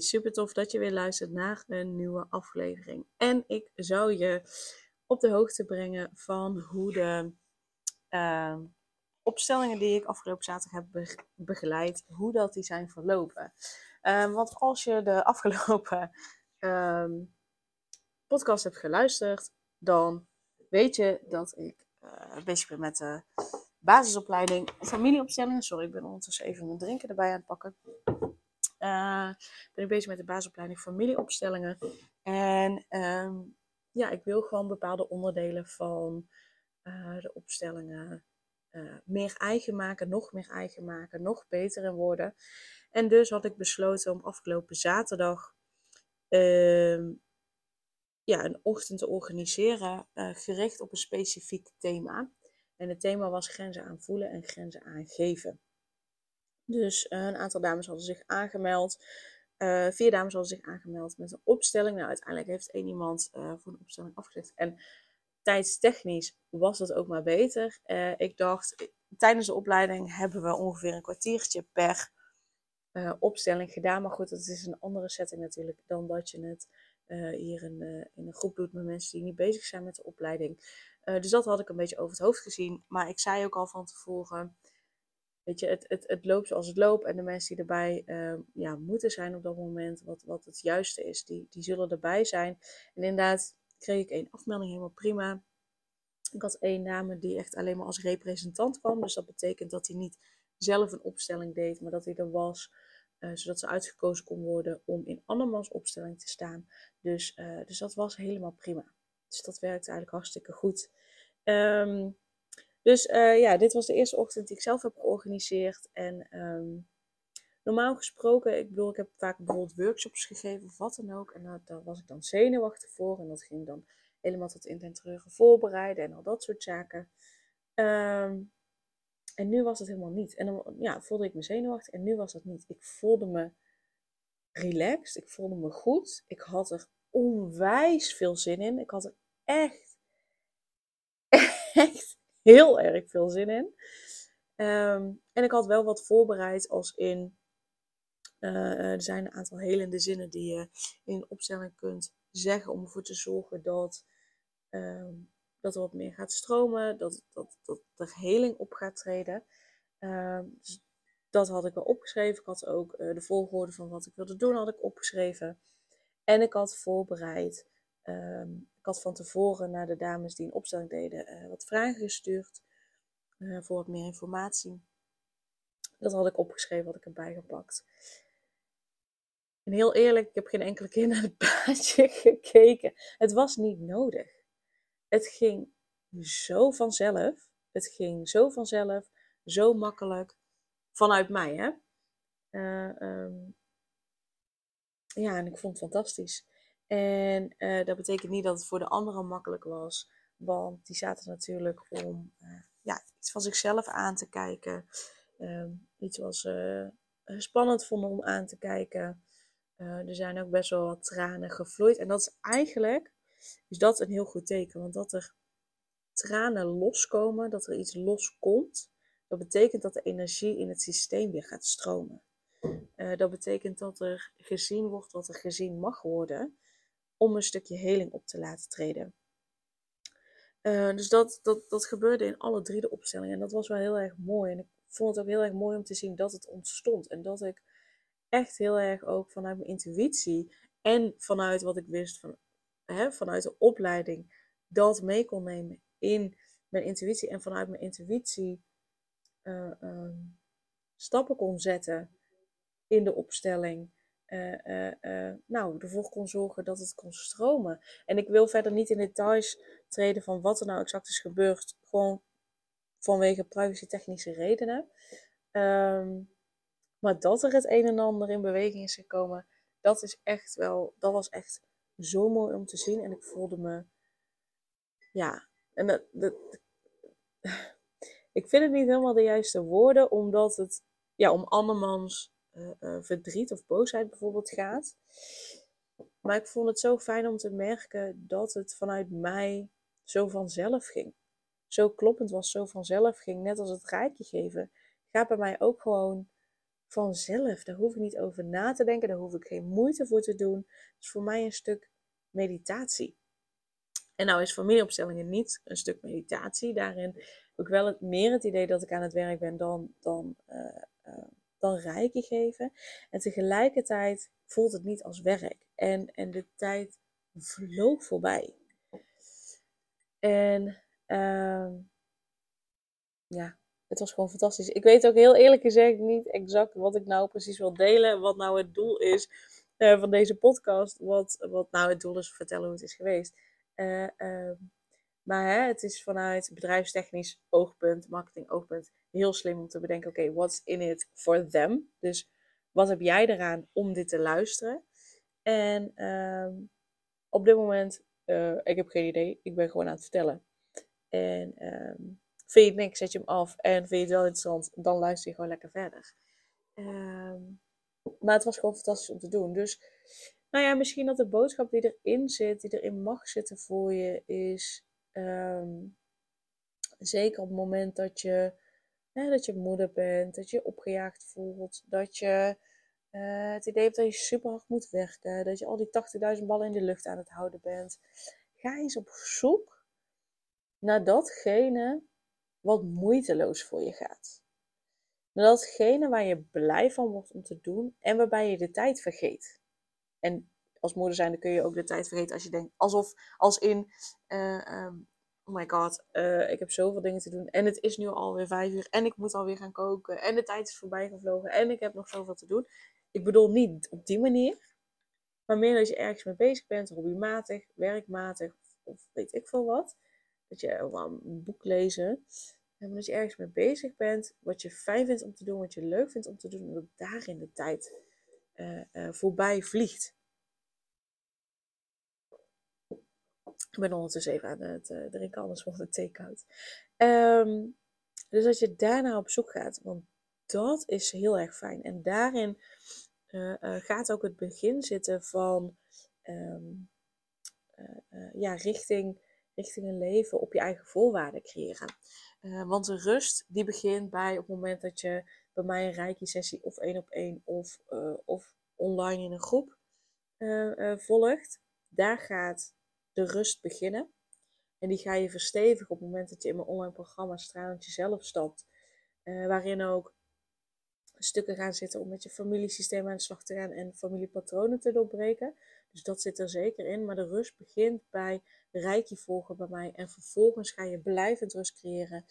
Super tof dat je weer luistert naar een nieuwe aflevering. En ik zou je op de hoogte brengen van hoe de uh, opstellingen die ik afgelopen zaterdag heb begeleid, hoe dat die zijn verlopen. Um, want als je de afgelopen um, podcast hebt geluisterd, dan weet je dat ik uh, bezig ben met de basisopleiding familieopstellingen. Sorry, ik ben ondertussen even mijn drinken erbij aan het pakken. Uh, ben ik bezig met de basisopleiding familieopstellingen. En um, ja, ik wil gewoon bepaalde onderdelen van uh, de opstellingen uh, meer eigen maken, nog meer eigen maken, nog beter in worden. En dus had ik besloten om afgelopen zaterdag uh, ja, een ochtend te organiseren gericht op een specifiek thema. En het thema was grenzen aanvoelen en grenzen aangeven. Dus uh, een aantal dames hadden zich aangemeld. Uh, vier dames hadden zich aangemeld met een opstelling. Nou, uiteindelijk heeft één iemand uh, voor een opstelling afgezegd. En tijdstechnisch was dat ook maar beter. ik dacht, tijdens de opleiding hebben we ongeveer een kwartiertje per opstelling gedaan. Maar goed, dat is een andere setting natuurlijk dan dat je het hier in, in, een groep doet met mensen die niet bezig zijn met de opleiding. dus dat had ik een beetje over het hoofd gezien. Maar ik zei ook al van tevoren weet je, het, het, het loopt zoals het loopt. En de mensen die erbij uh, ja, moeten zijn op dat moment, wat, wat het juiste is, die, die zullen erbij zijn. En inderdaad kreeg ik één afmelding, helemaal prima. Ik had één dame die echt alleen maar als representant kwam. Dus dat betekent dat hij niet zelf een opstelling deed, maar dat hij er was. Uh, zodat ze uitgekozen kon worden om in andermans opstelling te staan. Dus, uh, dus dat was helemaal prima. Dus dat werkte eigenlijk hartstikke goed. Um, dus uh, ja, dit was de eerste ochtend die ik zelf heb georganiseerd. En um, normaal gesproken, ik bedoel, ik heb vaak bijvoorbeeld workshops gegeven of wat dan ook. En daar, was ik dan zenuwachtig voor. En dat ging dan helemaal tot in den voorbereiden en al dat soort zaken. Um, en nu was het helemaal niet. En dan ja, voelde ik me zenuwachtig en nu was dat niet. Ik voelde me relaxed, ik voelde me goed. Ik had er onwijs veel zin in. Ik had er echt, echt heel erg veel zin in. Um, en ik had wel wat voorbereid als in... Uh, er zijn een aantal helende zinnen die je in een opstelling kunt zeggen om ervoor te zorgen dat, um, dat er wat meer gaat stromen, dat, dat, dat er heling op gaat treden. Um, dus dat had ik wel opgeschreven. Ik had ook uh, de volgorde van wat ik wilde doen had ik opgeschreven. En ik had voorbereid um, ik had van tevoren naar de dames die een opstelling deden uh, wat vragen gestuurd uh, voor wat meer informatie. Dat had ik opgeschreven, had ik erbij gepakt. En heel eerlijk, ik heb geen enkele keer naar het plaatje gekeken. Het was niet nodig. Het ging zo vanzelf. Het ging zo vanzelf, zo makkelijk. Vanuit mij, hè. Uh, um, ja, en ik vond het fantastisch. En uh, dat betekent niet dat het voor de anderen makkelijk was. Want die zaten natuurlijk om uh, ja, iets van zichzelf aan te kijken. Um, iets wat ze uh, spannend vonden om aan te kijken. er zijn ook best wel wat tranen gevloeid. En dat is eigenlijk is dat een heel goed teken. Want dat er tranen loskomen, dat er iets loskomt. Dat betekent dat de energie in het systeem weer gaat stromen. dat betekent dat er gezien wordt wat er gezien mag worden om een stukje heling op te laten treden. Uh, dus dat, dat, dat gebeurde in alle drie de opstellingen. En dat was wel heel erg mooi. En ik vond het ook heel erg mooi om te zien dat het ontstond. En dat ik echt heel erg ook vanuit mijn intuïtie en vanuit wat ik wist van, hè, vanuit de opleiding, dat mee kon nemen in mijn intuïtie. En vanuit mijn intuïtie uh, uh, stappen kon zetten in de opstelling uh, uh, nou, ervoor kon zorgen dat het kon stromen. En ik wil verder niet in details treden van wat er nou exact is gebeurd, gewoon vanwege privacy-technische redenen. Um, maar dat er het een en ander in beweging is gekomen, dat is echt wel, dat was echt zo mooi om te zien. En ik voelde me, ja, en dat, dat, ik vind het niet helemaal de juiste woorden, omdat het ja, om andermans uh, uh, verdriet of boosheid bijvoorbeeld gaat. Maar ik vond het zo fijn om te merken dat het vanuit mij zo vanzelf ging. Zo kloppend was, zo vanzelf ging. Net als het rijkje geven. Gaat bij mij ook gewoon vanzelf. Daar hoef ik niet over na te denken. Daar hoef ik geen moeite voor te doen. Het is voor mij een stuk meditatie. En nou is familieopstellingen niet een stuk meditatie. Daarin heb ik wel het, meer het idee dat ik aan het werk ben dan, dan, uh, rijken geven. En tegelijkertijd voelt het niet als werk. En, en de tijd vloog voorbij. En uh, ja, het was gewoon fantastisch. Ik weet ook heel eerlijk gezegd niet exact wat ik nou precies wil delen. Wat nou het doel is uh, van deze podcast. Wat, wat nou het doel is vertellen hoe het is geweest. Uh, maar hè, het is vanuit bedrijfstechnisch oogpunt, marketing oogpunt, heel slim om te bedenken: oké, what's in it for them? Dus wat heb jij eraan om dit te luisteren? En uh, op dit moment, uh, ik heb geen idee. Ik ben gewoon aan het vertellen. En um, vind je het niks, zet je hem af. En vind je het wel interessant, dan luister je gewoon lekker verder. Um, maar het was gewoon fantastisch om te doen. Dus, nou ja, misschien dat de boodschap die erin zit, die erin mag zitten voor je, is zeker op het moment dat je, hè, dat je moeder bent, dat je opgejaagd voelt, dat je uh, het idee hebt dat je super hard moet werken, dat je al die 80.000 ballen in de lucht aan het houden bent. Ga eens op zoek naar datgene wat moeiteloos voor je gaat. Naar datgene waar je blij van wordt om te doen en waarbij je de tijd vergeet. En als moeder zijn, dan kun je ook de tijd vergeten als je denkt, alsof, als in, uh, um, oh my god, uh, ik heb zoveel dingen te doen en het is nu alweer vijf uur en ik moet alweer gaan koken en de tijd is voorbij gevlogen en ik heb nog zoveel te doen. Ik bedoel niet op die manier, maar meer dat je ergens mee bezig bent, hobbymatig, werkmatig of weet ik veel wat. Dat je een boek lezen. En dat je ergens mee bezig bent, wat je fijn vindt om te doen, wat je leuk vindt om te doen, en dat daarin de tijd uh, voorbij vliegt. Ik ben ondertussen even aan het uh, drinken, anders wordt het thee koud. Um, dus dat je daarna op zoek gaat, want dat is heel erg fijn. En daarin gaat ook het begin zitten van um, ja, richting, richting een leven op je eigen voorwaarden creëren. Want de rust die begint bij op het moment dat je bij mij een reiki sessie of één op één of, of online in een groep volgt. Daar gaat de rust beginnen. En die ga je verstevigen op het moment dat je in mijn online programma Stralend Jezelf stapt. waarin ook stukken gaan zitten om met je familiesysteem aan de slag te gaan en familiepatronen te doorbreken. Dus dat zit er zeker in. Maar de rust begint bij rijkje volgen bij mij. En vervolgens ga je blijvend rust creëren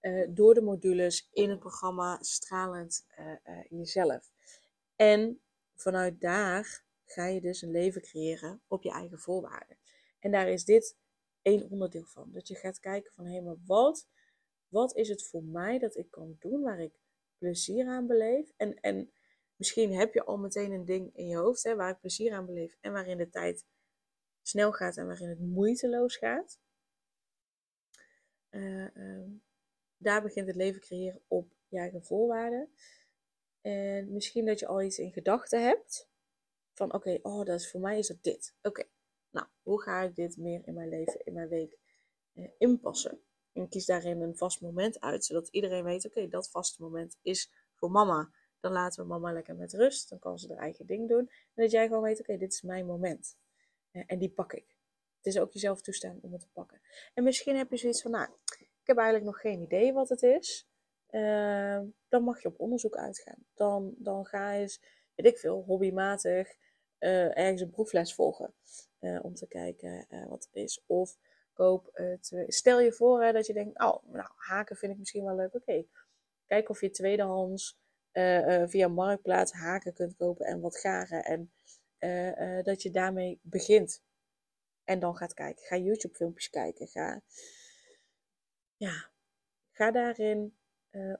uh, door de modules in het programma Stralend uh, Jezelf. En vanuit daar ga je dus een leven creëren op je eigen voorwaarden. En daar is dit één onderdeel van. Dat je gaat kijken van, hé, maar wat, wat is het voor mij dat ik kan doen waar ik plezier aan beleef? En, en misschien heb je al meteen een ding in je hoofd hè, waar ik plezier aan beleef en waarin de tijd snel gaat en waarin het moeiteloos gaat. Uh, uh, daar begint het leven creëren op je eigen voorwaarden. En misschien dat je al iets in gedachten hebt. Van oké, oh, dat is voor mij is dat dit. Oké, nou, hoe ga ik dit meer in mijn leven, in mijn week uh, inpassen? En kies daarin een vast moment uit, zodat iedereen weet, oké, dat vaste moment is voor mama. Dan laten we mama lekker met rust. Dan kan ze haar eigen ding doen. En dat jij gewoon weet, oké, dit is mijn moment. En die pak ik. Het is ook jezelf toestaan om het te pakken. En misschien heb je zoiets van, nou, ik heb eigenlijk nog geen idee wat het is. Uh, dan mag je op onderzoek uitgaan. Dan, dan ga je weet ik veel, hobbymatig uh, ergens een proefles volgen. Uh, om te kijken uh, wat het is. Of koop het. Stel je voor dat je denkt, oh, nou, haken vind ik misschien wel leuk. Oké, kijk of je tweedehands via Marktplaats haken kunt kopen en wat garen. En dat je daarmee begint. En dan gaat kijken. Ga YouTube filmpjes kijken. Ga, ja, ga daarin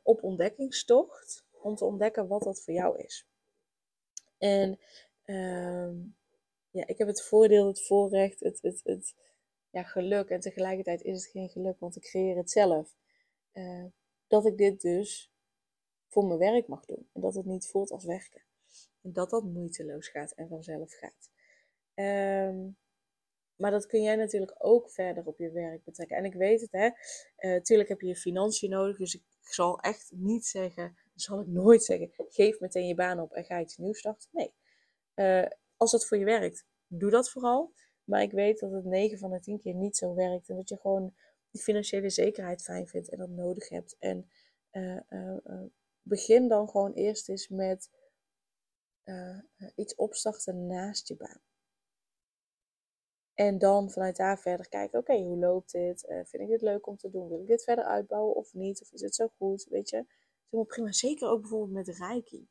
op ontdekkingstocht om te ontdekken wat dat voor jou is. En Ehm, ja, ik heb het voordeel, het voorrecht, het, het, het ja, geluk. En tegelijkertijd is het geen geluk, want ik creëer het zelf. Uh, dat ik dit dus voor mijn werk mag doen. En dat het niet voelt als werken. En dat dat moeiteloos gaat en vanzelf gaat. Um, maar dat kun jij natuurlijk ook verder op je werk betrekken. En ik weet het, hè. Uh, heb je je financiën nodig. Dus ik zal echt niet zeggen, zal ik nooit zeggen, geef meteen je baan op en ga iets nieuws starten. Nee. Uh, als het voor je werkt, doe dat vooral. Maar ik weet dat het 9 van de 10 keer niet zo werkt. En dat je gewoon die financiële zekerheid fijn vindt en dat nodig hebt. En uh, begin dan gewoon eerst eens met iets opstarten naast je baan. En dan vanuit daar verder kijken, oké, hoe loopt dit? Vind ik dit leuk om te doen? Wil ik dit verder uitbouwen of niet? Of is het zo goed? Weet je, prima. Zeker ook bijvoorbeeld met Reiki.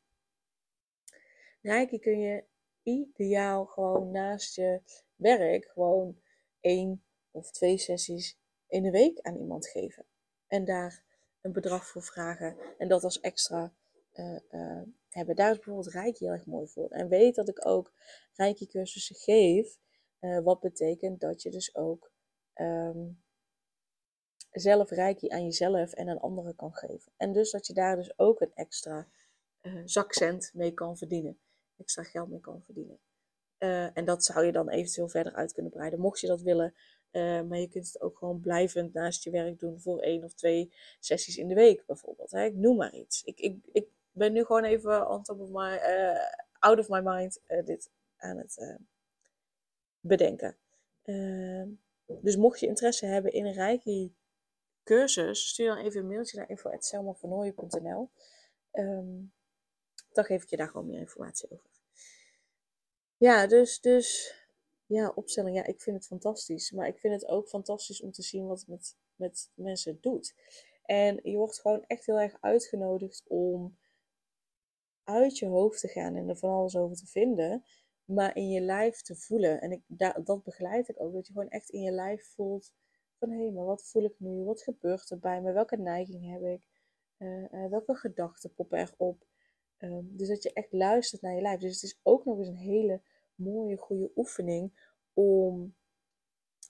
Reiki kun je ideaal gewoon naast je werk gewoon één of twee sessies in de week aan iemand geven. En daar een bedrag voor vragen en dat als extra uh, uh, hebben. Daar is bijvoorbeeld Reiki heel erg mooi voor. En weet dat ik ook Reiki cursussen geef uh, wat betekent dat je dus ook um, zelf reiki aan jezelf en aan anderen kan geven. En dus dat je daar dus ook een extra zakcent mee kan verdienen. Extra geld mee kan verdienen. Uh, en dat zou je dan eventueel verder uit kunnen breiden, mocht je dat willen. Uh, maar je kunt het ook gewoon blijvend naast je werk doen voor één of twee sessies in de week bijvoorbeeld. Hè? Ik noem maar iets. Ik, ik, ik ben nu gewoon even on top of my, out of my mind dit aan het bedenken. Uh, dus mocht je interesse hebben in een Reiki cursus, stuur dan even een mailtje naar info.selmavernooien.nl. Um, dan geef ik je daar gewoon meer informatie over. Ja, dus, dus ja, opstelling. Ja, ik vind het fantastisch. Maar ik vind het ook fantastisch om te zien wat het met, met mensen doet. En je wordt gewoon echt heel erg uitgenodigd om uit je hoofd te gaan en er van alles over te vinden maar in je lijf te voelen. En ik, dat begeleid ik ook, dat je gewoon echt in je lijf voelt van hé, hey, maar wat voel ik nu? Wat gebeurt er bij me? Welke neiging heb ik? Uh, welke gedachten poppen erop? Um, dus dat je echt luistert naar je lijf. Dus het is ook nog eens een hele mooie, goede oefening om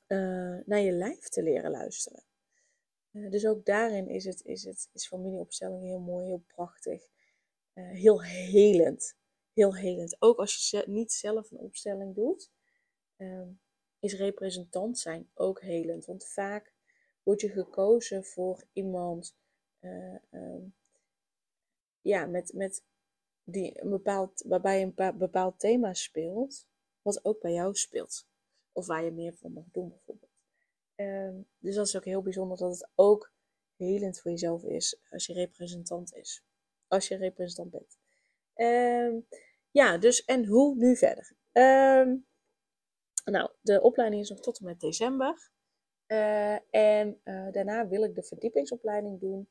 uh, naar je lijf te leren luisteren. dus ook daarin is, het, is, het, is familieopstelling heel mooi, heel prachtig, heel helend heel helend. Ook als je niet zelf een opstelling doet, ehm, is representant zijn ook helend. Want vaak word je gekozen voor iemand uh, ja, met, met die een bepaald, waarbij een bepaald thema speelt, wat ook bij jou speelt. Of waar je meer van mag doen bijvoorbeeld. Um, dus dat is ook heel bijzonder dat het ook helend voor jezelf is als je representant is. Als je representant bent. Um, ja, dus en hoe nu verder? Um, nou, de opleiding is nog tot en met december. Uh, en uh, daarna wil ik de verdiepingsopleiding doen.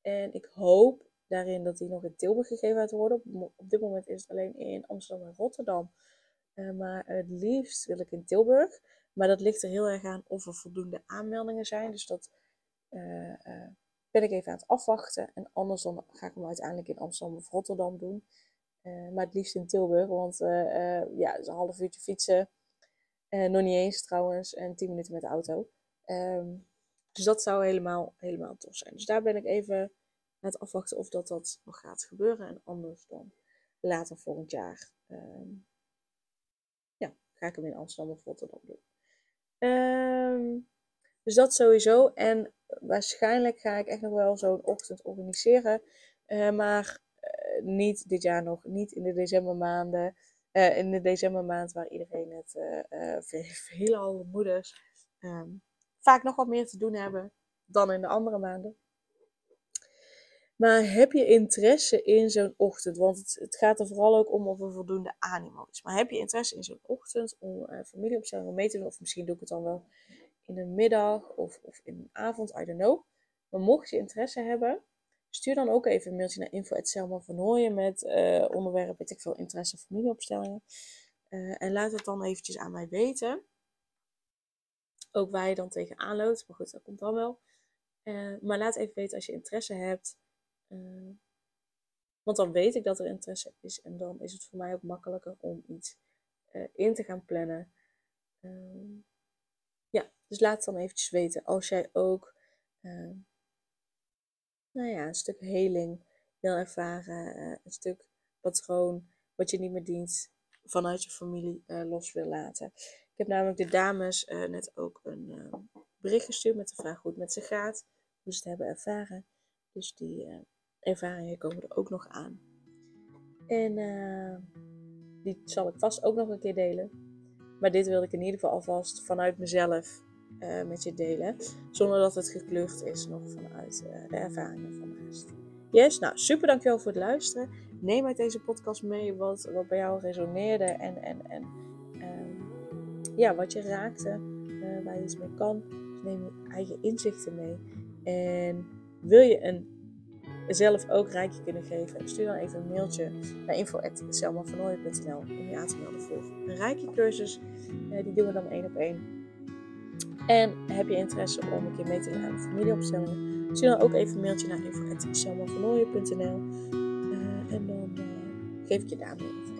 En ik hoop daarin dat die nog in Tilburg gegeven gaat worden. Op, dit moment is het alleen in Amsterdam en Rotterdam. Uh, maar het liefst wil ik in Tilburg. Maar dat ligt er heel erg aan of er voldoende aanmeldingen zijn. Dus dat ben ik even aan het afwachten. En anders dan ga ik hem uiteindelijk in Amsterdam of Rotterdam doen. Maar het liefst in Tilburg, want ja, is een half uurtje fietsen. nog niet eens trouwens, en 10 minuten met de auto. Um, dus dat zou helemaal, helemaal tof zijn. Dus daar ben ik even het afwachten of dat, dat nog gaat gebeuren. En anders dan later volgend jaar. Um, ja, ga ik hem in Amsterdam of Rotterdam doen. Um, dus dat sowieso. En waarschijnlijk ga ik echt nog wel zo'n ochtend organiseren. Uh, maar uh, niet dit jaar nog, niet in de decembermaanden. Uh, in de decembermaand waar iedereen het, veelal moeders, um, vaak nog wat meer te doen hebben dan in de andere maanden. Maar heb je interesse in zo'n ochtend? Want het, gaat er vooral ook om of er voldoende animo is. Maar heb je interesse in zo'n ochtend om uh, familieopstelling mee te doen? Of misschien doe ik het dan wel in de middag of, of in de avond, I don't know. Maar mocht je interesse hebben, stuur dan ook even een mailtje naar info.selma van Hooyen met uh, onderwerp, weet ik veel, interesse familieopstellingen. Uh, en laat het dan eventjes aan mij weten. Ook waar je dan tegenaan loopt. Maar goed, dat komt dan wel. Maar laat even weten als je interesse hebt. Want dan weet ik dat er interesse is en dan is het voor mij ook makkelijker om iets uh, in te gaan plannen. Ehm, ja, dus laat het dan eventjes weten als jij ook uh, nou ja, een stuk heling wil ervaren, uh, een stuk patroon wat je niet meer dient vanuit je familie uh, los wil laten. Ik heb namelijk de dames net ook een ehm, bericht gestuurd met de vraag hoe het met ze gaat, hoe ze het hebben ervaren. Dus die ervaringen komen er ook nog aan. En die zal ik vast ook nog een keer delen. Maar dit wilde ik in ieder geval alvast vanuit mezelf uh, met je delen. Zonder dat het gekleurd is nog vanuit uh, de ervaringen van de rest. Yes, nou super dankjewel voor het luisteren. Neem uit deze podcast mee wat, wat bij jou resoneerde en, en, en um, ja, wat je raakte, waar je iets mee kan. Dus neem je eigen inzichten mee. En wil je een zelf ook rijkje kunnen geven, stuur dan even een mailtje naar info.selmavernooien.nl om je aan te melden voor een rijkje cursus. Uh, die doen we dan één op één. En heb je interesse om een keer mee te doen aan de familieopstellingen, stuur dan ook even een mailtje naar info.selmavernooien.nl eh, en dan uh, geef ik je daar meer info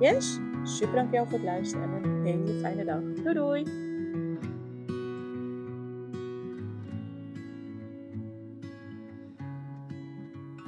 Yes? Super dankjewel voor het luisteren en een fijne dag. Doei doei!